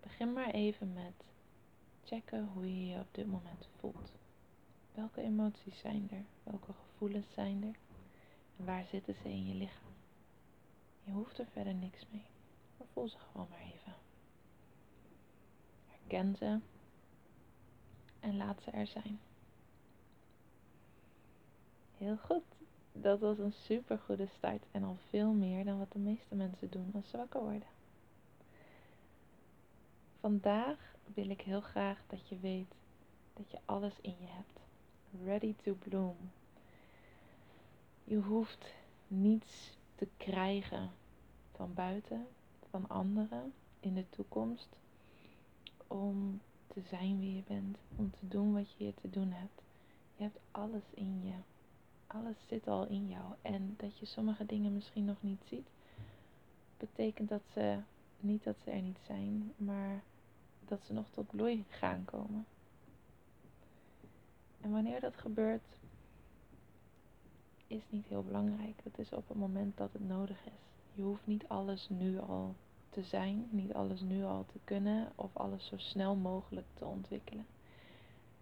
Begin maar even met checken hoe je je op dit moment voelt. Welke emoties zijn er? Welke gevoelens zijn er? En waar zitten ze in je lichaam? Je hoeft er verder niks mee. Maar voel ze gewoon maar even. Herken ze en laat ze er zijn. Heel goed. Dat was een super goede start en al veel meer dan wat de meeste mensen doen als ze wakker worden. Vandaag wil ik heel graag dat je weet dat je alles in je hebt. Ready to bloom. Je hoeft niets te krijgen van buiten, van anderen in de toekomst om te zijn wie je bent, om te doen wat je hier te doen hebt. Je hebt alles in je. Alles zit al in jou. En dat je sommige dingen misschien nog niet ziet, betekent dat ze niet dat ze er niet zijn, maar dat ze nog tot bloei gaan komen. En wanneer dat gebeurt, is niet heel belangrijk. Het is op het moment dat het nodig is. Je hoeft niet alles nu al te zijn, niet alles nu al te kunnen of alles zo snel mogelijk te ontwikkelen.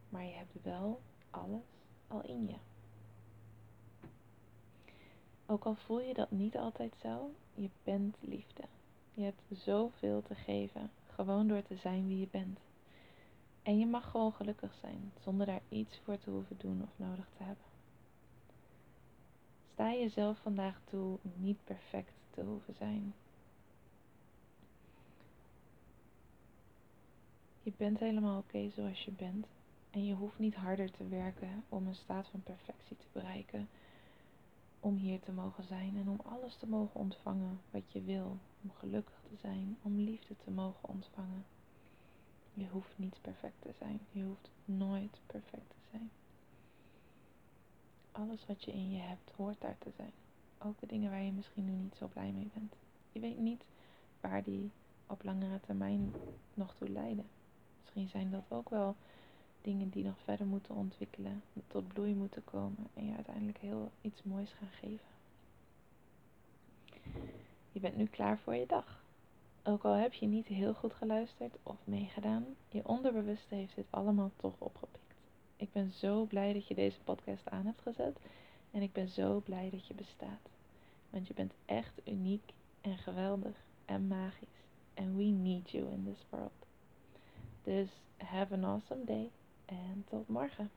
Maar je hebt wel alles al in je. Ook al voel je dat niet altijd zo, je bent liefde. Je hebt zoveel te geven, gewoon door te zijn wie je bent. En je mag gewoon gelukkig zijn, zonder daar iets voor te hoeven doen of nodig te hebben. Sta jezelf vandaag toe niet perfect te hoeven zijn. Je bent helemaal oké zoals je bent. En je hoeft niet harder te werken om een staat van perfectie te bereiken. Om hier te mogen zijn en om alles te mogen ontvangen wat je wil. Om gelukkig te zijn, om liefde te mogen ontvangen. Je hoeft niet perfect te zijn. Je hoeft nooit perfect te zijn. Alles wat je in je hebt hoort daar te zijn. Ook de dingen waar je misschien nu niet zo blij mee bent. Je weet niet waar die op langere termijn nog toe leiden. Misschien zijn dat ook wel dingen die nog verder moeten ontwikkelen, tot bloei moeten komen en je uiteindelijk heel iets moois gaan geven. Je bent nu klaar voor je dag. Ook al heb je niet heel goed geluisterd of meegedaan, je onderbewuste heeft dit allemaal toch opgepikt. Ik ben zo blij dat je deze podcast aan hebt gezet en ik ben zo blij dat je bestaat. Want je bent echt uniek en geweldig en magisch. And we need you in this world. Dus have an awesome day en tot morgen.